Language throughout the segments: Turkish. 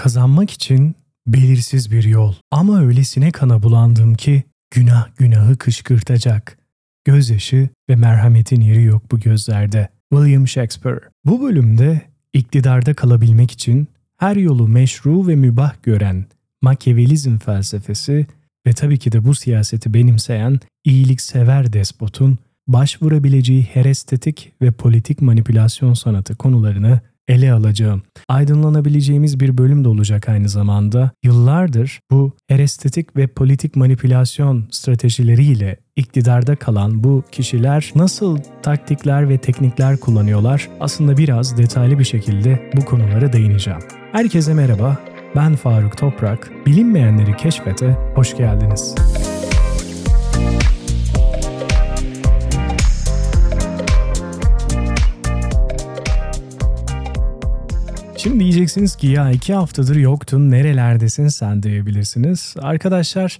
Kazanmak için belirsiz bir yol ama öylesine kana bulandım ki günah günahı kışkırtacak. Gözyaşı ve merhametin yeri yok bu gözlerde. William Shakespeare. Bu bölümde iktidarda kalabilmek için her yolu meşru ve mübah gören Machiavellizm felsefesi ve tabii ki de bu siyaseti benimseyen iyiliksever despotun başvurabileceği herestetik ve politik manipülasyon sanatı konularını ele alacağım. Aydınlanabileceğimiz bir bölüm de olacak aynı zamanda. Yıllardır bu herestetik ve politik manipülasyon stratejileriyle iktidarda kalan bu kişiler nasıl taktikler ve teknikler kullanıyorlar? Aslında biraz detaylı bir şekilde bu konulara değineceğim. Herkese merhaba. Ben Faruk Toprak. Bilinmeyenleri keşfete hoş geldiniz. Şimdi diyeceksiniz ki ya iki haftadır yoktun nerelerdesin sen diyebilirsiniz. Arkadaşlar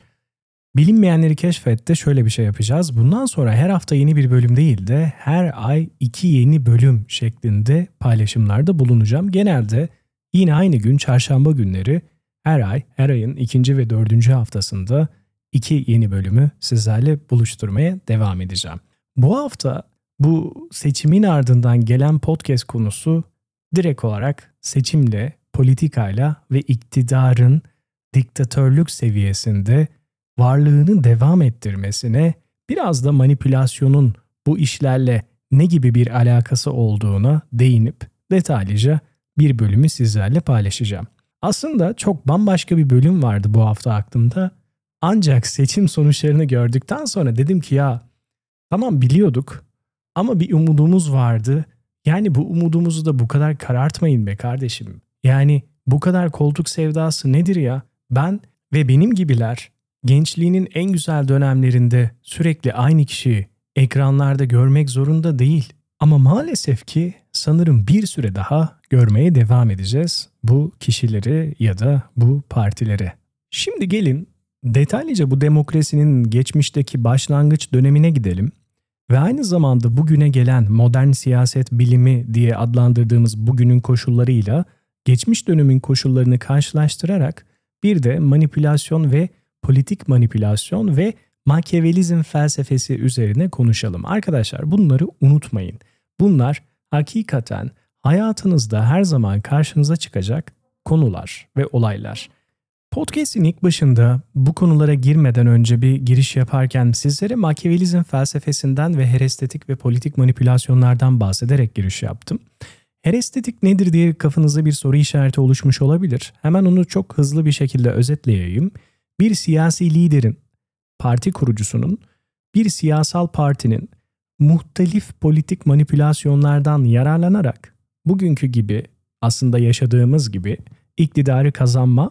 bilinmeyenleri keşfette şöyle bir şey yapacağız. Bundan sonra her hafta yeni bir bölüm değil de her ay iki yeni bölüm şeklinde paylaşımlarda bulunacağım. Genelde yine aynı gün çarşamba günleri her ay her ayın ikinci ve dördüncü haftasında iki yeni bölümü sizlerle buluşturmaya devam edeceğim. Bu hafta bu seçimin ardından gelen podcast konusu direkt olarak seçimle, politikayla ve iktidarın diktatörlük seviyesinde varlığını devam ettirmesine biraz da manipülasyonun bu işlerle ne gibi bir alakası olduğuna değinip detaylıca bir bölümü sizlerle paylaşacağım. Aslında çok bambaşka bir bölüm vardı bu hafta aklımda. Ancak seçim sonuçlarını gördükten sonra dedim ki ya tamam biliyorduk ama bir umudumuz vardı yani bu umudumuzu da bu kadar karartmayın be kardeşim. Yani bu kadar koltuk sevdası nedir ya? Ben ve benim gibiler gençliğinin en güzel dönemlerinde sürekli aynı kişiyi ekranlarda görmek zorunda değil. Ama maalesef ki sanırım bir süre daha görmeye devam edeceğiz bu kişileri ya da bu partileri. Şimdi gelin detaylıca bu demokrasinin geçmişteki başlangıç dönemine gidelim ve aynı zamanda bugüne gelen modern siyaset bilimi diye adlandırdığımız bugünün koşullarıyla geçmiş dönemin koşullarını karşılaştırarak bir de manipülasyon ve politik manipülasyon ve Machiavellizm felsefesi üzerine konuşalım. Arkadaşlar bunları unutmayın. Bunlar hakikaten hayatınızda her zaman karşınıza çıkacak konular ve olaylar. Podcast'in ilk başında bu konulara girmeden önce bir giriş yaparken sizlere Machiavellizm felsefesinden ve herestetik ve politik manipülasyonlardan bahsederek giriş yaptım. Herestetik nedir diye kafanızda bir soru işareti oluşmuş olabilir. Hemen onu çok hızlı bir şekilde özetleyeyim. Bir siyasi liderin, parti kurucusunun, bir siyasal partinin muhtelif politik manipülasyonlardan yararlanarak bugünkü gibi aslında yaşadığımız gibi iktidarı kazanma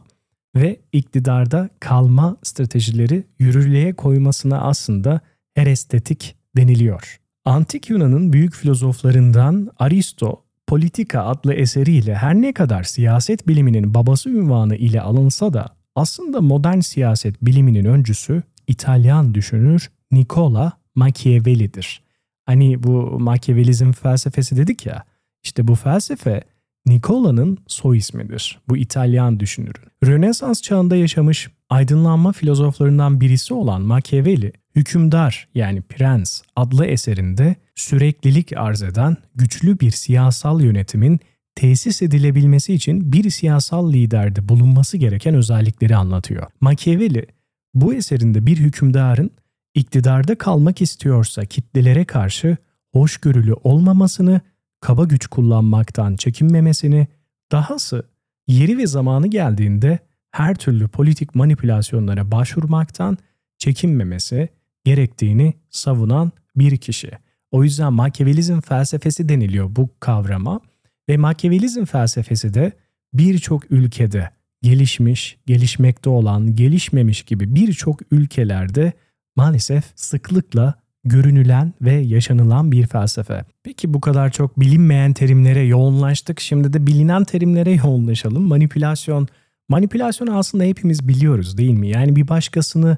ve iktidarda kalma stratejileri yürürlüğe koymasına aslında herestetik deniliyor. Antik Yunan'ın büyük filozoflarından Aristo, Politika adlı eseriyle her ne kadar siyaset biliminin babası ünvanı ile alınsa da aslında modern siyaset biliminin öncüsü İtalyan düşünür Nicola Machiavelli'dir. Hani bu Machiavellizm felsefesi dedik ya, işte bu felsefe Nicola'nın soy ismidir. Bu İtalyan düşünürün. Rönesans çağında yaşamış aydınlanma filozoflarından birisi olan Machiavelli, Hükümdar yani Prens adlı eserinde süreklilik arz eden güçlü bir siyasal yönetimin tesis edilebilmesi için bir siyasal liderde bulunması gereken özellikleri anlatıyor. Machiavelli bu eserinde bir hükümdarın iktidarda kalmak istiyorsa kitlelere karşı hoşgörülü olmamasını kaba güç kullanmaktan çekinmemesini, dahası yeri ve zamanı geldiğinde her türlü politik manipülasyonlara başvurmaktan çekinmemesi gerektiğini savunan bir kişi. O yüzden Machiavellizm felsefesi deniliyor bu kavrama ve Machiavellizm felsefesi de birçok ülkede gelişmiş, gelişmekte olan, gelişmemiş gibi birçok ülkelerde maalesef sıklıkla görünülen ve yaşanılan bir felsefe. Peki bu kadar çok bilinmeyen terimlere yoğunlaştık. Şimdi de bilinen terimlere yoğunlaşalım. Manipülasyon. Manipülasyon aslında hepimiz biliyoruz değil mi? Yani bir başkasını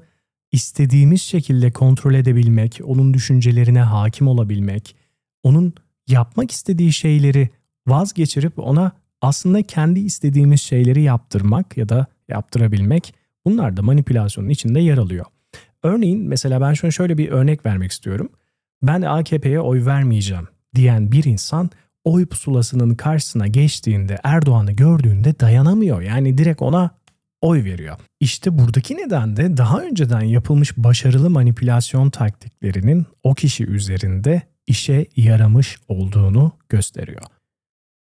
istediğimiz şekilde kontrol edebilmek, onun düşüncelerine hakim olabilmek, onun yapmak istediği şeyleri vazgeçirip ona aslında kendi istediğimiz şeyleri yaptırmak ya da yaptırabilmek bunlar da manipülasyonun içinde yer alıyor. Örneğin mesela ben şuna şöyle bir örnek vermek istiyorum. Ben AKP'ye oy vermeyeceğim diyen bir insan oy pusulasının karşısına geçtiğinde Erdoğan'ı gördüğünde dayanamıyor. Yani direkt ona oy veriyor. İşte buradaki neden de daha önceden yapılmış başarılı manipülasyon taktiklerinin o kişi üzerinde işe yaramış olduğunu gösteriyor.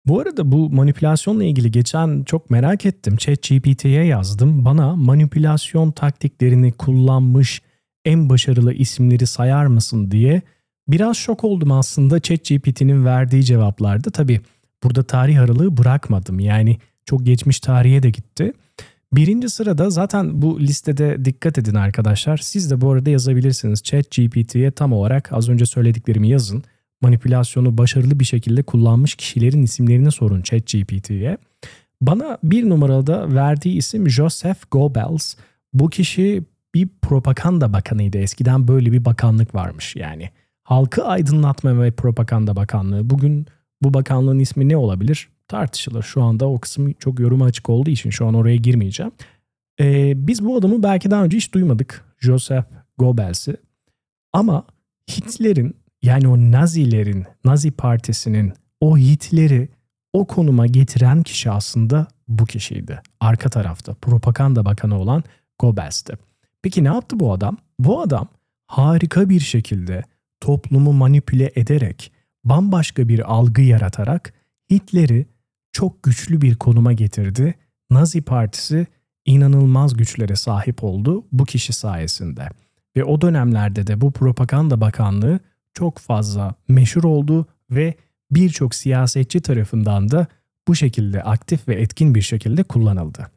Bu arada bu manipülasyonla ilgili geçen çok merak ettim. ChatGPT'ye yazdım. Bana manipülasyon taktiklerini kullanmış en başarılı isimleri sayar mısın diye biraz şok oldum aslında ChatGPT'nin verdiği cevaplarda. Tabii burada tarih aralığı bırakmadım. Yani çok geçmiş tarihe de gitti. Birinci sırada zaten bu listede dikkat edin arkadaşlar. Siz de bu arada yazabilirsiniz. ChatGPT'ye tam olarak az önce söylediklerimi yazın manipülasyonu başarılı bir şekilde kullanmış kişilerin isimlerini sorun ChatGPT'ye. Bana bir numarada verdiği isim Joseph Goebbels. Bu kişi bir propaganda bakanıydı. Eskiden böyle bir bakanlık varmış yani. Halkı Aydınlatma ve Propaganda Bakanlığı. Bugün bu bakanlığın ismi ne olabilir? Tartışılır. Şu anda o kısım çok yoruma açık olduğu için şu an oraya girmeyeceğim. Ee, biz bu adamı belki daha önce hiç duymadık. Joseph Goebbels'i. Ama Hitler'in yani o Nazilerin, Nazi partisinin o Hitler'i o konuma getiren kişi aslında bu kişiydi. Arka tarafta propaganda bakanı olan Goebbels'ti. Peki ne yaptı bu adam? Bu adam harika bir şekilde toplumu manipüle ederek, bambaşka bir algı yaratarak Hitler'i çok güçlü bir konuma getirdi. Nazi Partisi inanılmaz güçlere sahip oldu bu kişi sayesinde. Ve o dönemlerde de bu propaganda bakanlığı çok fazla meşhur oldu ve birçok siyasetçi tarafından da bu şekilde aktif ve etkin bir şekilde kullanıldı.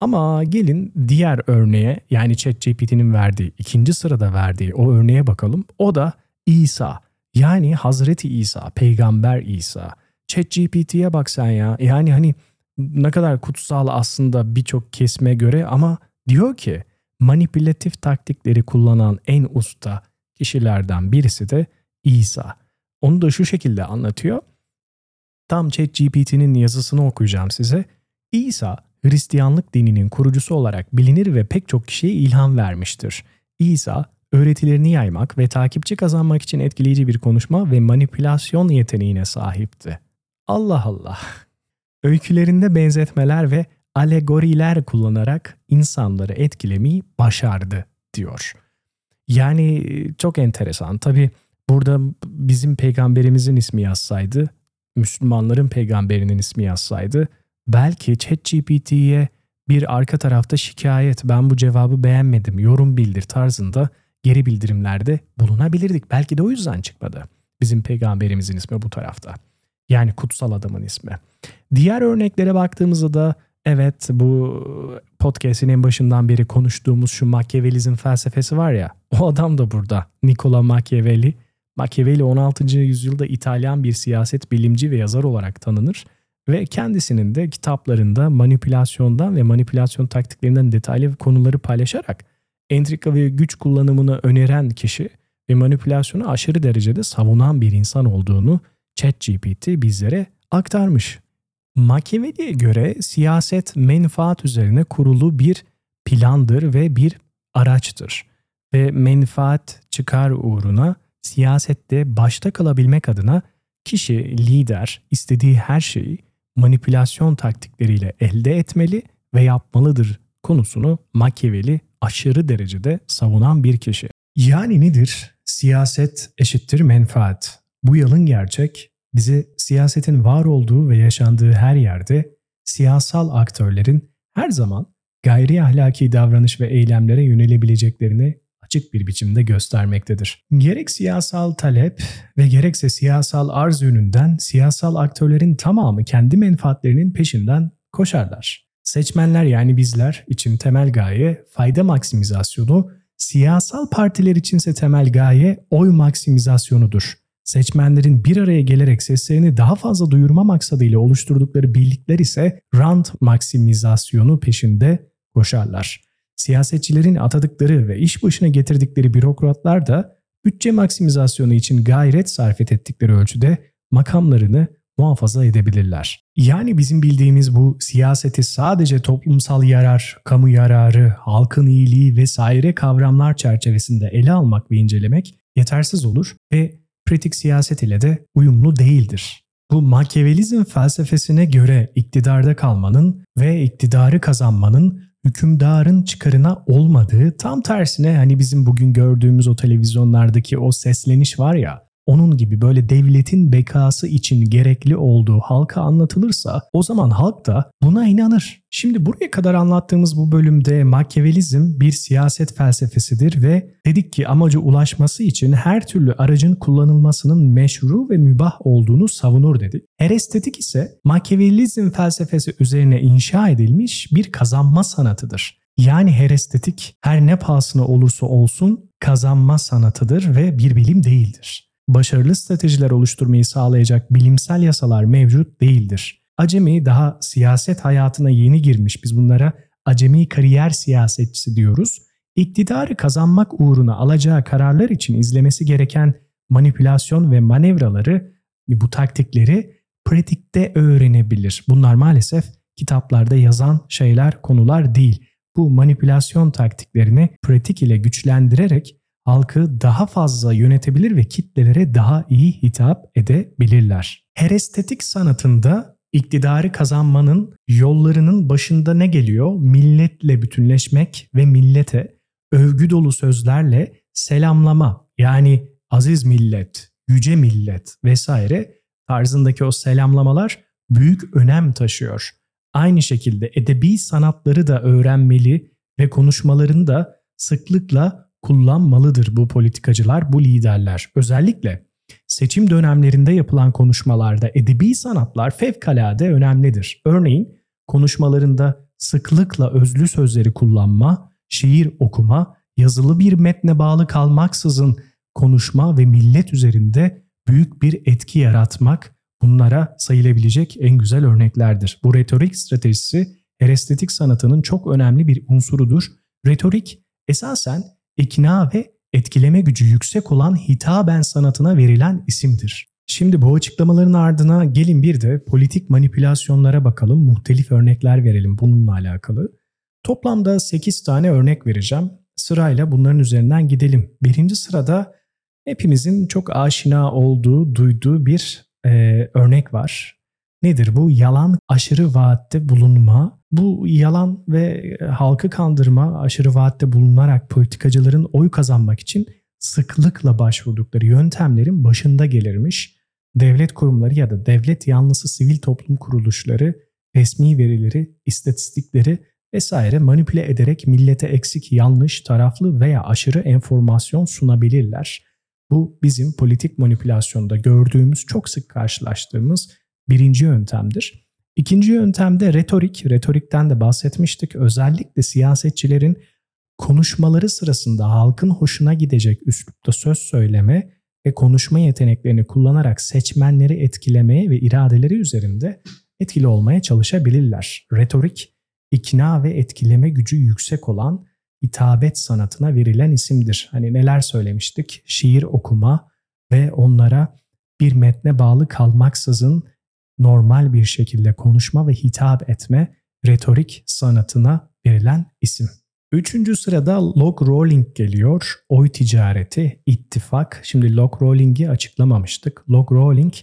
Ama gelin diğer örneğe yani ChatGPT'nin verdiği ikinci sırada verdiği o örneğe bakalım. O da İsa yani Hazreti İsa, Peygamber İsa. ChatGPT'ye bak sen ya yani hani ne kadar kutsal aslında birçok kesme göre ama diyor ki manipülatif taktikleri kullanan en usta kişilerden birisi de İsa. Onu da şu şekilde anlatıyor. Tam ChatGPT'nin yazısını okuyacağım size. İsa, Hristiyanlık dininin kurucusu olarak bilinir ve pek çok kişiye ilham vermiştir. İsa, öğretilerini yaymak ve takipçi kazanmak için etkileyici bir konuşma ve manipülasyon yeteneğine sahipti. Allah Allah. Öykülerinde benzetmeler ve alegoriler kullanarak insanları etkilemeyi başardı diyor. Yani çok enteresan. Tabi burada bizim peygamberimizin ismi yazsaydı, Müslümanların peygamberinin ismi yazsaydı belki ChatGPT'ye bir arka tarafta şikayet ben bu cevabı beğenmedim yorum bildir tarzında geri bildirimlerde bulunabilirdik. Belki de o yüzden çıkmadı. Bizim peygamberimizin ismi bu tarafta. Yani kutsal adamın ismi. Diğer örneklere baktığımızda da Evet bu podcast'in en başından beri konuştuğumuz şu Machiavellizm felsefesi var ya o adam da burada. Nicola Machiavelli. Machiavelli 16. yüzyılda İtalyan bir siyaset bilimci ve yazar olarak tanınır ve kendisinin de kitaplarında manipülasyondan ve manipülasyon taktiklerinden detaylı konuları paylaşarak entrika ve güç kullanımını öneren kişi ve manipülasyonu aşırı derecede savunan bir insan olduğunu ChatGPT bizlere aktarmış. Machiavelli'ye göre siyaset menfaat üzerine kurulu bir plandır ve bir araçtır. Ve menfaat çıkar uğruna siyasette başta kalabilmek adına kişi lider istediği her şeyi manipülasyon taktikleriyle elde etmeli ve yapmalıdır konusunu Machiavelli aşırı derecede savunan bir kişi. Yani nedir? Siyaset eşittir menfaat. Bu yalın gerçek bize siyasetin var olduğu ve yaşandığı her yerde siyasal aktörlerin her zaman gayri ahlaki davranış ve eylemlere yönelebileceklerini açık bir biçimde göstermektedir. Gerek siyasal talep ve gerekse siyasal arz yönünden siyasal aktörlerin tamamı kendi menfaatlerinin peşinden koşarlar. Seçmenler yani bizler için temel gaye fayda maksimizasyonu, siyasal partiler içinse temel gaye oy maksimizasyonudur seçmenlerin bir araya gelerek seslerini daha fazla duyurma maksadıyla oluşturdukları birlikler ise rant maksimizasyonu peşinde koşarlar. Siyasetçilerin atadıkları ve iş başına getirdikleri bürokratlar da bütçe maksimizasyonu için gayret sarf ettikleri ölçüde makamlarını muhafaza edebilirler. Yani bizim bildiğimiz bu siyaseti sadece toplumsal yarar, kamu yararı, halkın iyiliği vesaire kavramlar çerçevesinde ele almak ve incelemek yetersiz olur ve pratik siyaset ile de uyumlu değildir. Bu Machiavellizm felsefesine göre iktidarda kalmanın ve iktidarı kazanmanın hükümdarın çıkarına olmadığı tam tersine hani bizim bugün gördüğümüz o televizyonlardaki o sesleniş var ya onun gibi böyle devletin bekası için gerekli olduğu halka anlatılırsa o zaman halk da buna inanır. Şimdi buraya kadar anlattığımız bu bölümde Machiavellizm bir siyaset felsefesidir ve dedik ki amacı ulaşması için her türlü aracın kullanılmasının meşru ve mübah olduğunu savunur dedik. Herestetik ise Machiavellizm felsefesi üzerine inşa edilmiş bir kazanma sanatıdır. Yani herestetik her ne pahasına olursa olsun kazanma sanatıdır ve bir bilim değildir başarılı stratejiler oluşturmayı sağlayacak bilimsel yasalar mevcut değildir. Acemi daha siyaset hayatına yeni girmiş biz bunlara acemi kariyer siyasetçisi diyoruz. İktidarı kazanmak uğruna alacağı kararlar için izlemesi gereken manipülasyon ve manevraları bu taktikleri pratikte öğrenebilir. Bunlar maalesef kitaplarda yazan şeyler, konular değil. Bu manipülasyon taktiklerini pratik ile güçlendirerek halkı daha fazla yönetebilir ve kitlelere daha iyi hitap edebilirler. Herestetik sanatında iktidarı kazanmanın yollarının başında ne geliyor? Milletle bütünleşmek ve millete övgü dolu sözlerle selamlama yani aziz millet, yüce millet vesaire tarzındaki o selamlamalar büyük önem taşıyor. Aynı şekilde edebi sanatları da öğrenmeli ve konuşmalarını da sıklıkla kullanmalıdır bu politikacılar, bu liderler. Özellikle seçim dönemlerinde yapılan konuşmalarda edebi sanatlar fevkalade önemlidir. Örneğin konuşmalarında sıklıkla özlü sözleri kullanma, şiir okuma, yazılı bir metne bağlı kalmaksızın konuşma ve millet üzerinde büyük bir etki yaratmak bunlara sayılabilecek en güzel örneklerdir. Bu retorik stratejisi herestetik sanatının çok önemli bir unsurudur. Retorik esasen ikna ve etkileme gücü yüksek olan hitaben sanatına verilen isimdir. Şimdi bu açıklamaların ardına gelin bir de politik manipülasyonlara bakalım, muhtelif örnekler verelim bununla alakalı. Toplamda 8 tane örnek vereceğim. Sırayla bunların üzerinden gidelim. Birinci sırada hepimizin çok aşina olduğu, duyduğu bir e, örnek var. Nedir bu? Yalan aşırı vaatte bulunma. Bu yalan ve e, halkı kandırma, aşırı vaatte bulunarak politikacıların oy kazanmak için sıklıkla başvurdukları yöntemlerin başında gelirmiş. Devlet kurumları ya da devlet yanlısı sivil toplum kuruluşları resmi verileri, istatistikleri vesaire manipüle ederek millete eksik, yanlış, taraflı veya aşırı enformasyon sunabilirler. Bu bizim politik manipülasyonda gördüğümüz, çok sık karşılaştığımız birinci yöntemdir. İkinci yöntemde retorik, retorikten de bahsetmiştik. Özellikle siyasetçilerin konuşmaları sırasında halkın hoşuna gidecek üslupta söz söyleme ve konuşma yeteneklerini kullanarak seçmenleri etkilemeye ve iradeleri üzerinde etkili olmaya çalışabilirler. Retorik, ikna ve etkileme gücü yüksek olan hitabet sanatına verilen isimdir. Hani neler söylemiştik? Şiir okuma ve onlara bir metne bağlı kalmaksızın normal bir şekilde konuşma ve hitap etme retorik sanatına verilen isim. Üçüncü sırada log rolling geliyor. Oy ticareti, ittifak. Şimdi log rolling'i açıklamamıştık. Log rolling,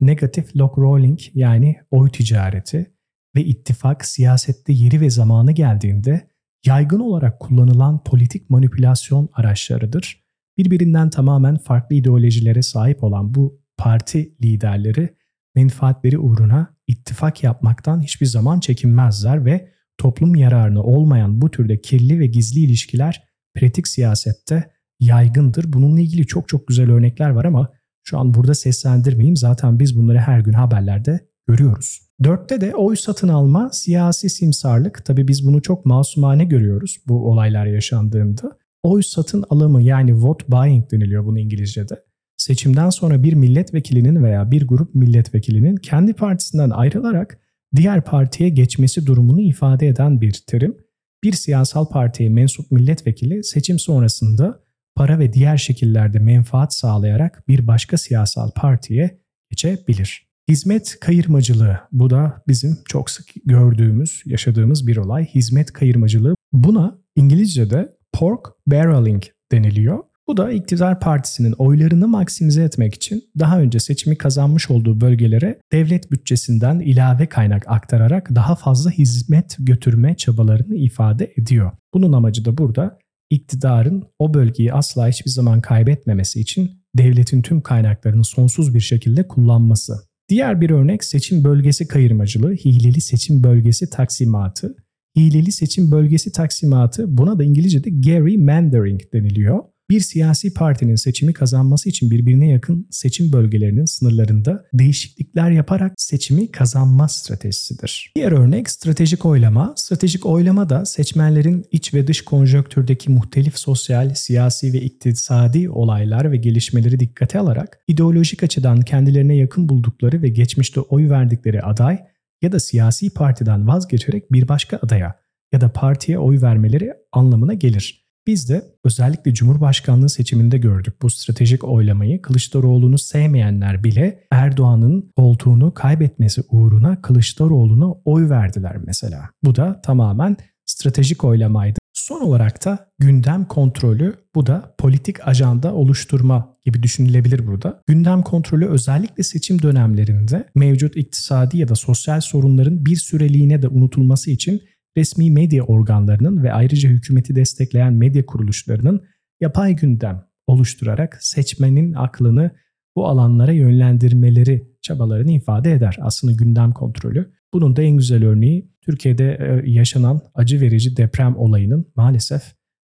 negatif log rolling yani oy ticareti ve ittifak siyasette yeri ve zamanı geldiğinde yaygın olarak kullanılan politik manipülasyon araçlarıdır. Birbirinden tamamen farklı ideolojilere sahip olan bu parti liderleri menfaatleri uğruna ittifak yapmaktan hiçbir zaman çekinmezler ve toplum yararına olmayan bu türde kirli ve gizli ilişkiler pratik siyasette yaygındır. Bununla ilgili çok çok güzel örnekler var ama şu an burada seslendirmeyeyim. Zaten biz bunları her gün haberlerde görüyoruz. Dörtte de oy satın alma, siyasi simsarlık. Tabi biz bunu çok masumane görüyoruz bu olaylar yaşandığında. Oy satın alımı yani vote buying deniliyor bunu İngilizce'de seçimden sonra bir milletvekilinin veya bir grup milletvekilinin kendi partisinden ayrılarak diğer partiye geçmesi durumunu ifade eden bir terim. Bir siyasal partiye mensup milletvekili seçim sonrasında para ve diğer şekillerde menfaat sağlayarak bir başka siyasal partiye geçebilir. Hizmet kayırmacılığı. Bu da bizim çok sık gördüğümüz, yaşadığımız bir olay. Hizmet kayırmacılığı. Buna İngilizce'de pork barreling deniliyor. Bu da iktidar partisinin oylarını maksimize etmek için daha önce seçimi kazanmış olduğu bölgelere devlet bütçesinden ilave kaynak aktararak daha fazla hizmet götürme çabalarını ifade ediyor. Bunun amacı da burada iktidarın o bölgeyi asla hiçbir zaman kaybetmemesi için devletin tüm kaynaklarını sonsuz bir şekilde kullanması. Diğer bir örnek seçim bölgesi kayırmacılığı, hileli seçim bölgesi taksimatı. Hileli seçim bölgesi taksimatı buna da İngilizce'de gerrymandering deniliyor bir siyasi partinin seçimi kazanması için birbirine yakın seçim bölgelerinin sınırlarında değişiklikler yaparak seçimi kazanma stratejisidir. Diğer örnek stratejik oylama. Stratejik oylama da seçmenlerin iç ve dış konjonktürdeki muhtelif sosyal, siyasi ve iktisadi olaylar ve gelişmeleri dikkate alarak ideolojik açıdan kendilerine yakın buldukları ve geçmişte oy verdikleri aday ya da siyasi partiden vazgeçerek bir başka adaya ya da partiye oy vermeleri anlamına gelir. Biz de özellikle Cumhurbaşkanlığı seçiminde gördük bu stratejik oylamayı. Kılıçdaroğlu'nu sevmeyenler bile Erdoğan'ın koltuğunu kaybetmesi uğruna Kılıçdaroğlu'na oy verdiler mesela. Bu da tamamen stratejik oylamaydı. Son olarak da gündem kontrolü bu da politik ajanda oluşturma gibi düşünülebilir burada. Gündem kontrolü özellikle seçim dönemlerinde mevcut iktisadi ya da sosyal sorunların bir süreliğine de unutulması için resmi medya organlarının ve ayrıca hükümeti destekleyen medya kuruluşlarının yapay gündem oluşturarak seçmenin aklını bu alanlara yönlendirmeleri çabalarını ifade eder. Aslında gündem kontrolü. Bunun da en güzel örneği Türkiye'de e, yaşanan acı verici deprem olayının maalesef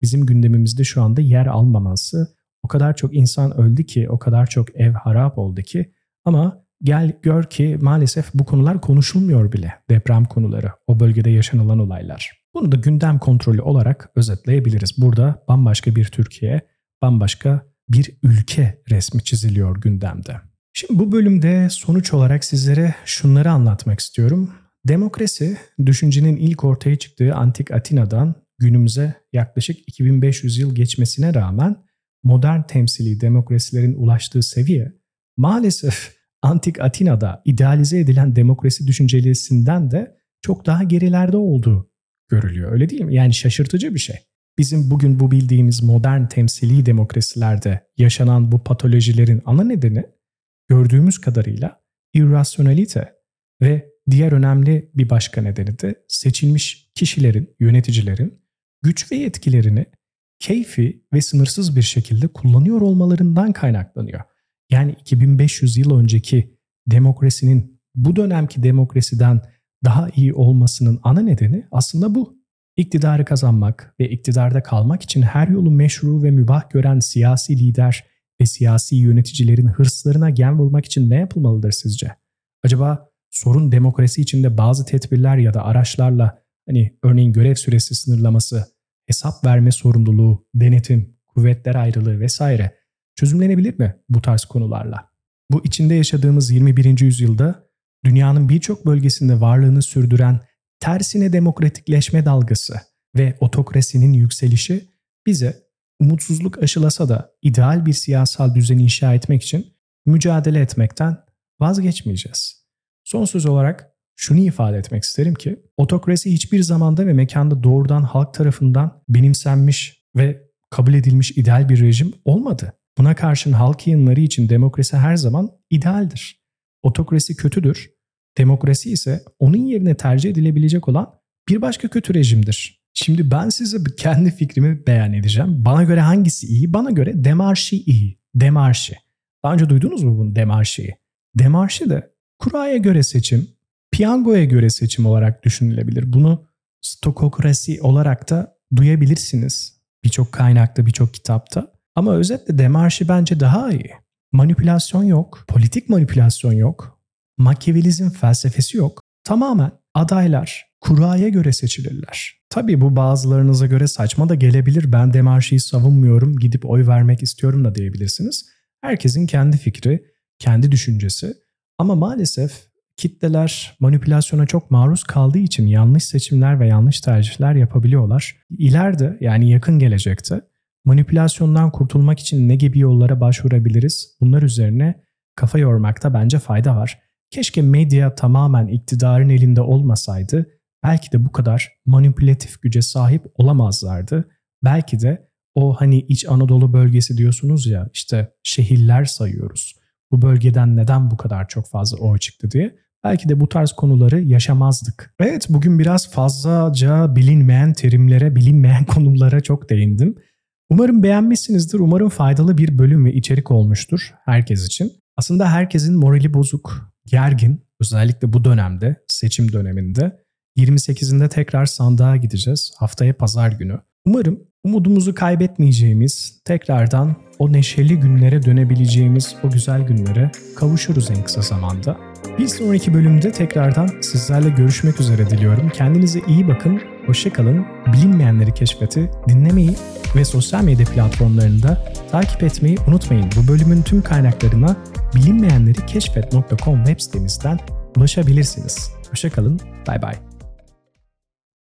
bizim gündemimizde şu anda yer almaması. O kadar çok insan öldü ki, o kadar çok ev harap oldu ki ama Gel gör ki maalesef bu konular konuşulmuyor bile. Deprem konuları, o bölgede yaşanılan olaylar. Bunu da gündem kontrolü olarak özetleyebiliriz. Burada bambaşka bir Türkiye, bambaşka bir ülke resmi çiziliyor gündemde. Şimdi bu bölümde sonuç olarak sizlere şunları anlatmak istiyorum. Demokrasi, düşüncenin ilk ortaya çıktığı antik Atina'dan günümüze yaklaşık 2500 yıl geçmesine rağmen modern temsili demokrasilerin ulaştığı seviye maalesef antik Atina'da idealize edilen demokrasi düşüncelisinden de çok daha gerilerde olduğu görülüyor. Öyle değil mi? Yani şaşırtıcı bir şey. Bizim bugün bu bildiğimiz modern temsili demokrasilerde yaşanan bu patolojilerin ana nedeni gördüğümüz kadarıyla irrasyonalite ve diğer önemli bir başka nedeni de seçilmiş kişilerin, yöneticilerin güç ve yetkilerini keyfi ve sınırsız bir şekilde kullanıyor olmalarından kaynaklanıyor. Yani 2500 yıl önceki demokrasinin bu dönemki demokrasiden daha iyi olmasının ana nedeni aslında bu. İktidarı kazanmak ve iktidarda kalmak için her yolu meşru ve mübah gören siyasi lider ve siyasi yöneticilerin hırslarına gen vurmak için ne yapılmalıdır sizce? Acaba sorun demokrasi içinde bazı tedbirler ya da araçlarla hani örneğin görev süresi sınırlaması, hesap verme sorumluluğu, denetim, kuvvetler ayrılığı vesaire çözümlenebilir mi bu tarz konularla? Bu içinde yaşadığımız 21. yüzyılda dünyanın birçok bölgesinde varlığını sürdüren tersine demokratikleşme dalgası ve otokrasinin yükselişi bize umutsuzluk aşılasa da ideal bir siyasal düzen inşa etmek için mücadele etmekten vazgeçmeyeceğiz. Son söz olarak şunu ifade etmek isterim ki otokrasi hiçbir zamanda ve mekanda doğrudan halk tarafından benimsenmiş ve kabul edilmiş ideal bir rejim olmadı. Buna karşın halk yayınları için demokrasi her zaman idealdir. Otokrasi kötüdür. Demokrasi ise onun yerine tercih edilebilecek olan bir başka kötü rejimdir. Şimdi ben size kendi fikrimi beyan edeceğim. Bana göre hangisi iyi? Bana göre demarşi iyi. Demarşi. Daha önce duydunuz mu bunu demarşiyi? Demarşi de kuraya göre seçim, piyangoya göre seçim olarak düşünülebilir. Bunu stokokrasi olarak da duyabilirsiniz. Birçok kaynakta, birçok kitapta. Ama özetle demarşi bence daha iyi. Manipülasyon yok, politik manipülasyon yok, makyavelizm felsefesi yok. Tamamen adaylar kuraya göre seçilirler. Tabii bu bazılarınıza göre saçma da gelebilir. Ben demarşiyi savunmuyorum, gidip oy vermek istiyorum da diyebilirsiniz. Herkesin kendi fikri, kendi düşüncesi. Ama maalesef kitleler manipülasyona çok maruz kaldığı için yanlış seçimler ve yanlış tercihler yapabiliyorlar. İleride yani yakın gelecekte Manipülasyondan kurtulmak için ne gibi yollara başvurabiliriz? Bunlar üzerine kafa yormakta bence fayda var. Keşke medya tamamen iktidarın elinde olmasaydı belki de bu kadar manipülatif güce sahip olamazlardı. Belki de o hani İç Anadolu bölgesi diyorsunuz ya işte şehirler sayıyoruz. Bu bölgeden neden bu kadar çok fazla oy çıktı diye. Belki de bu tarz konuları yaşamazdık. Evet bugün biraz fazlaca bilinmeyen terimlere, bilinmeyen konulara çok değindim. Umarım beğenmişsinizdir. Umarım faydalı bir bölüm ve içerik olmuştur herkes için. Aslında herkesin morali bozuk, gergin. Özellikle bu dönemde, seçim döneminde. 28'inde tekrar sandığa gideceğiz. Haftaya pazar günü. Umarım umudumuzu kaybetmeyeceğimiz, tekrardan o neşeli günlere dönebileceğimiz o güzel günlere kavuşuruz en kısa zamanda. Bir sonraki bölümde tekrardan sizlerle görüşmek üzere diliyorum. Kendinize iyi bakın, hoşçakalın. Bilinmeyenleri keşfeti dinlemeyi ve sosyal medya platformlarında takip etmeyi unutmayın. Bu bölümün tüm kaynaklarına bilinmeyenleri keşfet.com web sitemizden ulaşabilirsiniz. Hoşçakalın, bay bay.